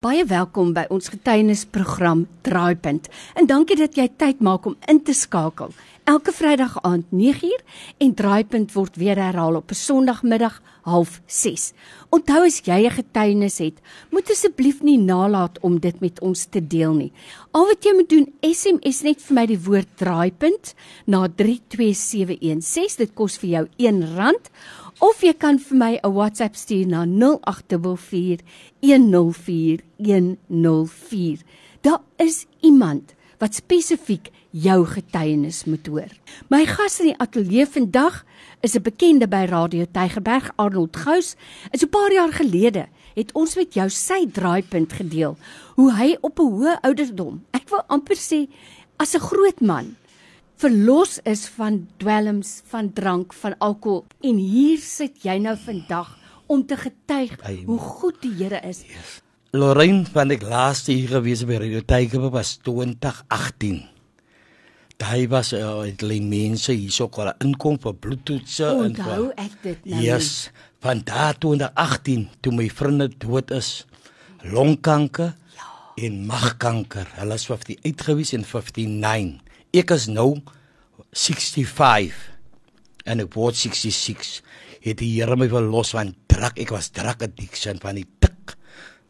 Baie welkom by ons getuienisprogram Draaipunt. En dankie dat jy tyd maak om in te skakel. Elke Vrydag aand 9uur en Draaipunt word weer herhaal op 'n Sondagmiddag 06:30. Onthou as jy 'n getuienis het, moet asseblief nie nalat om dit met ons te deel nie. Al wat jy moet doen, SMS net vir my die woord Draaipunt na 32716. Dit kos vir jou R1 of jy kan vir my 'n WhatsApp stuur na 0844104104. Daar is iemand wat spesifiek jou getuienis moet hoor. My gas in die ateljee vandag is 'n bekende by Radio Tygerberg, Arnold Gous. So 'n paar jaar gelede het ons met jou sy draaipunt gedeel hoe hy op 'n hoë ouderdom, ek wil amper sê as 'n groot man verlos is van dwelms, van drank, van alkohol en hier sit jy nou vandag om te getuig Amen. hoe goed die Here is. Yes. Lorraine van ek laaste hier gewees by Radio Tiger was 2018. Daai was uh, het lê mense hierso kon inkom vir bloedtoetse en Onthou ek dit nou. Yes, van daai 2018 toe my vriende dood is. Longkanker ja. en magkanker. Hulle is 50 uitgewies en 59 ek is nou 65 en ek word 66 het die Here my verlos van druk ek was druk addiction van die tik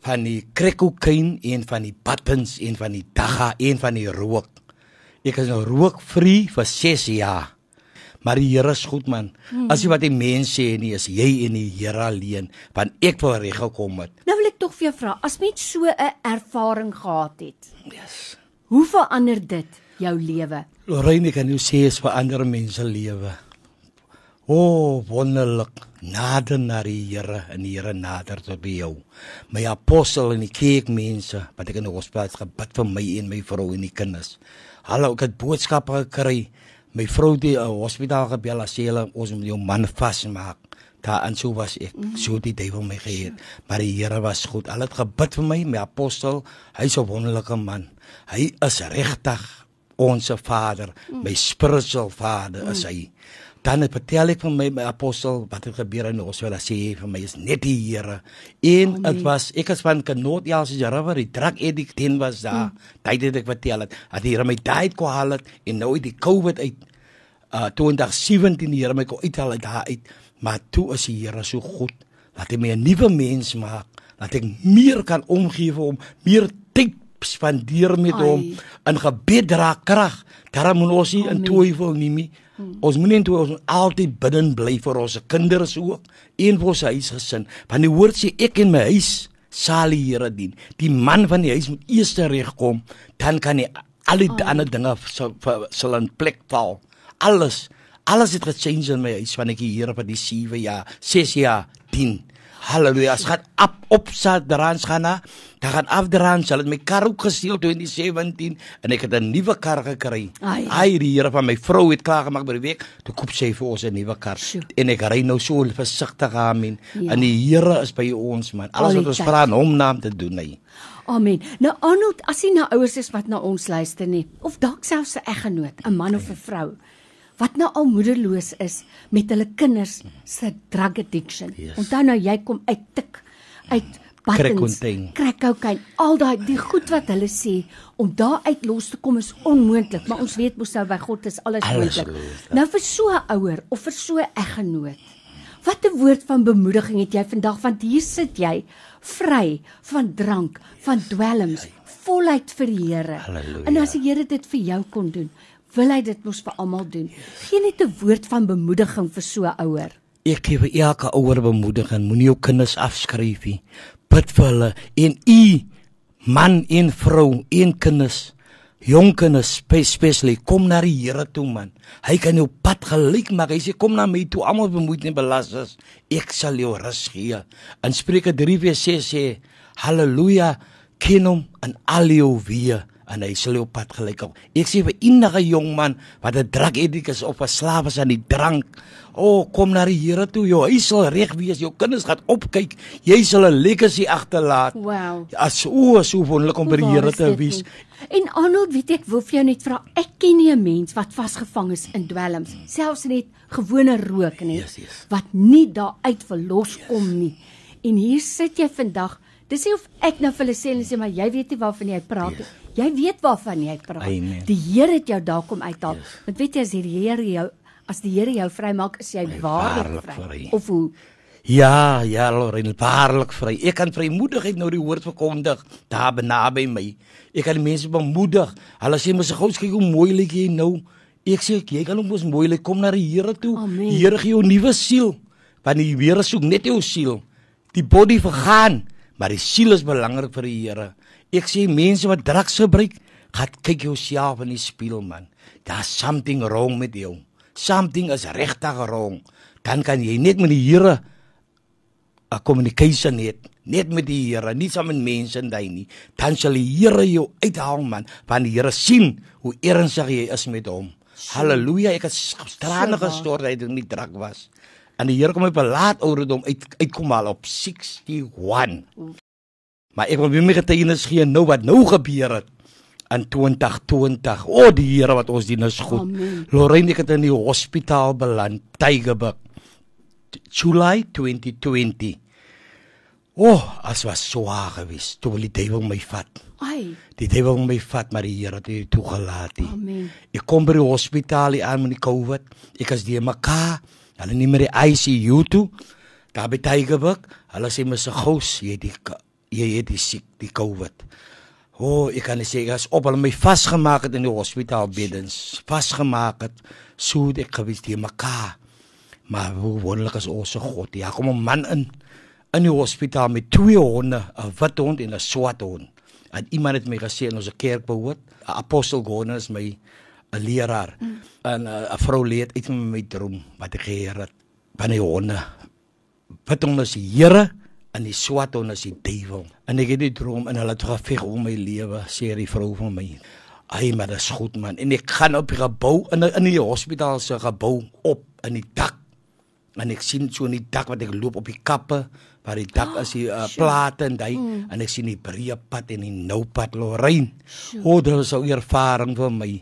van die krekokain en van die buttons en van die dagga en van die rook. Ek is nou rookvry vir 6 jaar. Maar die Here is goed man. Hmm. as jy wat die mense sê nie is jy en die Here alleen want ek wil reg gekom het. Nou wil ek tog vir jou vra as mens so 'n ervaring gehad het yes. hoe verander dit jou lewe. Lorraine kan jy sê is vir ander mense lewe. O, oh, wonderlik. Nader na die Here en die Here nader tot by jou. My apostel en die kerkmense wat ek in die hospitaal gebid vir my en my vrou en die kinders. Hallo, ek het boodskappe gekry. My vrou die uh, hospitaal gebel as hulle ons moet jou man vasmaak. Daar en so was ek. Mm -hmm. So die duiwel my geheet. Maar die Here was goed. Hulle het gebid vir my, my apostel. Hy's 'n wonderlike man. Hy is regtig ons Vader, mm. my spiritual Vader mm. is hy. Dan het vertel ek van my, my apostel wat het gebeur in ons wil sê vir my is net die Here. En dit oh, was ek as van Knot Jelse River, die drug addict den was daar. Mm. Dit het ek vertel het. Dat die Here my daai kon haal het en nou die COVID uit uh 2017 die Here my kon uithaal uit daar uit. Maar toe is die Here so goed. Laat hy my 'n nuwe mens maak. Laat ek meer kan omgee vir hom, meer spandeer met Ai. hom in gebed dra krag. Daarom moet ons nie in twyfel nie. nie. Hmm. Ons moet nie ons moet altyd bidden bly vir ons kinders ook en vir ons huisgesin. Want die woord sê ek en my huis sal die Here dien. Die man van die huis moet eers regkom, dan kan hy al die oh. ander dinge sal sal in plek val. Alles alles het gechange in my huis wanneer ek hier op die 7 jaar, 6 jaar dien. Halleluja. As gaan op op Sadrans gaan na, dan gaan afdrans. Hulle het my kar ook gesteel toe in die 17 en ek het 'n nuwe kar gekry. Ai, die Here van my vrou het klaar gemaak by die week. Toe koop sy vir ons 'n nuwe kar. Sjoe. En ek ry nou so versigtig aan. Ja. En die Here is by ons man. Alles wat ons vra in hom naam te doen hy. Amen. Nou Arnold, as jy na ouers is wat na ons luister nie, of dalk selfs 'n eggenoot, 'n man of 'n vrou wat nou al moederloos is met hulle kinders se drug addiction. Yes. Onthou nou jy kom uit tik uit buttons, crack cocaine, al daai die goed wat hulle sê om daar uit los te kom is onmoontlik, maar ons weet mos nou by God is alles moontlik. Nou vir so 'n ouer of vir so 'n eggenoot. Wat 'n woord van bemoediging het jy vandag want hier sit jy vry van drank, van dwelms, voluit vir die Here. En as die Here dit vir jou kon doen, wil hy dit mos vir almal doen. Geen net 'n woord van bemoediging vir so 'n ouer. Ek gee vir elke ouer bemoediging. Moenie jou kinders afskryf nie. Bid vir hulle en u man en vrou en kinders. Jong kinders spesiaal kom na die Here toe man. Hy kan jou pad gelyk maak. Hy sê kom na my toe almal bemoeid en belas is. Ek sal jou rus gee. In Spreuke 3:6 sê haleluja ken hom in al jou weë en hy sal op pad gelyk op. Ek sê vir enige jong man wat 'n drug addict is of 'n slaaf is aan die drank, o, oh, kom na die Here toe. Jou huis sal reg wees. Jou kinders gaan opkyk. Jy sal 'n legacy agterlaat. Wow. As o, so wonderlik om by die Here te wees. En Arnold, weet ek, wil vir jou net vra, ek ken nie 'n mens wat vasgevang is in dwelms, selfs net gewone rook nie, yes, yes. wat nie daar uit verlos kom nie. En hier sit jy vandag Dis nie of ek nou vir hulle sê en sê maar jy weet nie waarvan jy praat nie. Jy weet waarvan jy praat. Amen. Die Here het jou daar kom uithaal. Want weet jy as die Here jou as die Here jou vrymaak, is jy waarlik waarlik vry. vry. Of hoe? Ja, ja, Lorraine, waarlik vry. Ek kan vrymoedigheid nou die woord verkondig daar naby my. Ek kan mense bemoedig. Hulle sê mos gou kyk hoe mooi lyk jy nou. Ek sê jy kan ook mos mooi lyk. Kom na die Here toe. Amen. Die Here gee jou nuwe siel. Want die Here soek net jou siel. Die body vergaan, maar die siel is belangrik vir die Here. Ek sê mense wat drugs gebruik, gaan kyk jouself in die spieël man. Daar's something wrong met jou. Something is regtig wrong. Dan kan jy net met die Here 'n communication het net met die Here, nie saam met mense en hy nie. Dan sal die Here jou uithaal man, want die Here sien hoe ernstig jy is met hom. Halleluja, ek het waar. gestort dat ek nie drak was. En die Here kom my belaat ouderdom uit uitkom al op 61. Maar ek wil weer my getuienis gee nou wat nou gebeur het in 2020. O oh, die Here wat ons dien is goed. Amen. Lorraine ek het in die hospitaal beland, Tygerberg. July 2020. O, oh, as was swaar geweest. Toe wil die duiwel my vat. Ai, Die duiwel wil my vat, maar die Here het dit toegelaat. nie. amen. Ek kom by die hospitaal hier aan met die COVID. Ek is die mekaar. Hulle neem my die ICU toe. Daar by Tygerberg. Hulle sê my se gous, jy die jy het die siek, die COVID. O, oh, ek kan nie sê is op hulle my vasgemaak het in die hospitaal beddens. Vasgemaak het. So het ek gewees die mekaar. Maar hoe wonderlik is ons God. Ja, kom 'n man in in die hospitaal met twee honde, 'n wit hond en 'n swart hond. En iemand het my gesê in ons kerk behoort, apostel Gordon is my 'n leraar. Mm. En uh, 'n vrou leed uit met my droom wat ek geheer het. Van die honde. Wit hond is die Here en die swart hond is die duiwel. En ek het die droom en hulle het geveg om my lewe, sê die vrou van my. Ai, maar dit is goed man. En ek gaan op die gebou in in die hospitaal se gebou op in die dak en ek sien so in die dak wat ek loop op die kappe waar die dak is die uh, plate en hy mm. en ek sien die breë pad en die nou pad Lorraine. O, oh, dit is 'n ervaring vir my.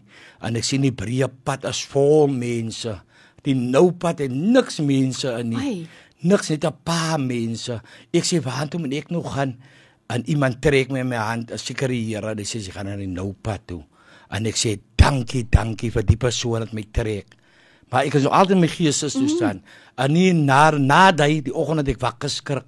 En ek sien die breë pad is vol mense. Die nou pad het niks mense in nie. Ai. Niks net 'n paar mense. Ek sê waar toe moet ek nou gaan? En iemand trek my in my hand, 'n sekere Here, hy sê sy gaan na die nou pad toe. En ek sê dankie, dankie vir die persoon wat my trek. Maar ek is nog altyd in my geestestoestand. Mm. En nie na na die, die oggend dat ek wakker skrik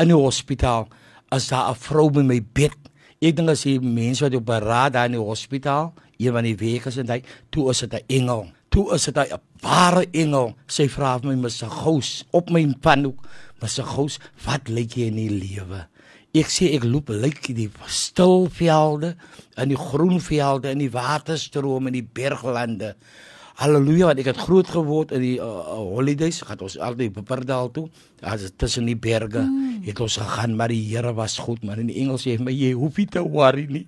in die hospitaal, as daar 'n vrou by my bed. Ek dink as die mense wat op beraad daar in die hospitaal, een van die weke is en hy, toe is dit 'n engel. Toe is dit 'n ware engel. Sy vra vir my met sy gous op my panhoek, met sy gous, wat lyk jy in die lewe? Ek sê ek loop lyk die stil velde en die groen velde en die waterstrome en die berglande. Halleluja, want ek het groot geword in die uh, uh, holidays, gaan ons altyd op Perdal toe. Is tussen die berge. Mm. Het ons gegaan, maar die Here was goed, maar in die Engels sê hy my jy hoef nie te worry nie.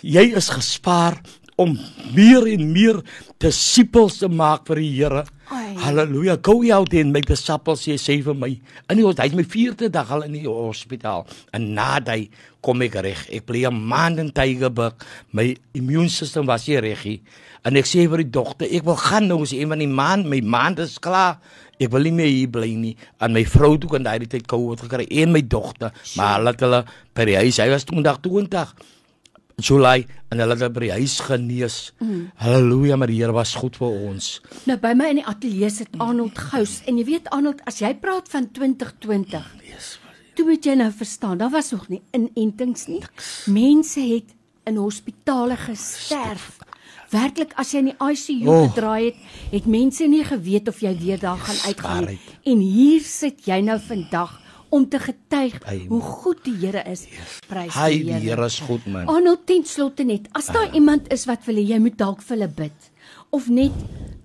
Jy is gespaar om meer en meer disippels te maak vir die Here. Halleluja. Go out en make disciples sê sê vir my. In die hy is my 4de dag al in die hospitaal. En na dit kom ek reg. Ek bly 'n maand in Tygerberg. My immuunstelsel was nie reg nie. En ek sê vir die dogter, ek wil gaan nou as een van die maand, my maand is klaar. Ek wil nie meer hier bly nie. En my vrou toe kan daai tyd COVID gekry en my dogter, maar hulle het hulle by die huis, hy was toe dag 20 July en hulle het by die huis genees. Mm. Halleluja, maar die Here was goed vir ons. Nou by my in die ateljee sit Arnold Gous en jy weet Arnold, as jy praat van 2020, Yes. toe moet jy nou verstaan, daar was nog nie inentings nie. Mense het in hospitale gesterf. Werklik as jy in die ICU Oh. gedraai het, het mense nie geweet of jy weer daar gaan uitgaan nie. En hier sit jy nou vandag om te getuig Amen. hoe goed die Here is. Prys Hy die die Here. Here is goed man. Arnold ten slotte net, as daar iemand is wat wil hê jy moet dalk vir hulle bid of net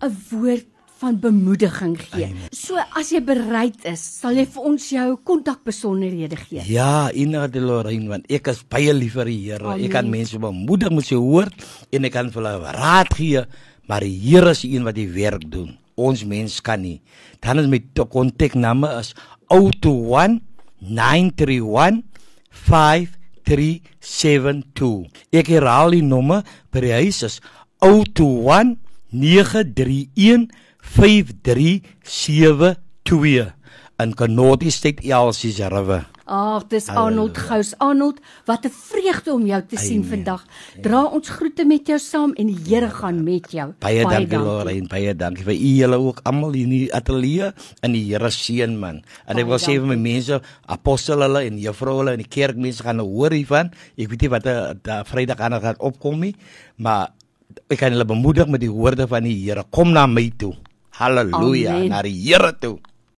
'n woord van bemoediging gee. Amen. So as jy bereid is, sal jy vir ons jou kontakbesonderhede gee. Ja, Ina de Lorraine want ek is baie lief vir die Here. Ek kan mense bemoedig met sy woord en ek kan vir hulle raad gee, maar die Here is die een wat die werk doen. Ons mens kan nie. Dan is my kontaknommer is 021 931 5372. Ek herhaal die nommer by die huis is 021 931 5372 in Kanoti State Elsies River. Ag, dis Arnold Gous. Arnold, wat 'n vreugde om jou te sien Amen. vandag. Dra ons groete met jou saam en die Here gaan met jou. Baie, baie dankie Lorraine, baie dankie vir u julle ook almal in die ateljee en die Here seën man. En ek wil sê vir my mense, apostel hulle en juffrou hulle en die kerkmense gaan nou hoor hiervan. Ek weet nie wat daar Vrydag aan gaan opkom nie, maar ek kan hulle bemoedig met die woorde van die Here. Kom na my toe. Halleluja, Amen. na die Here toe.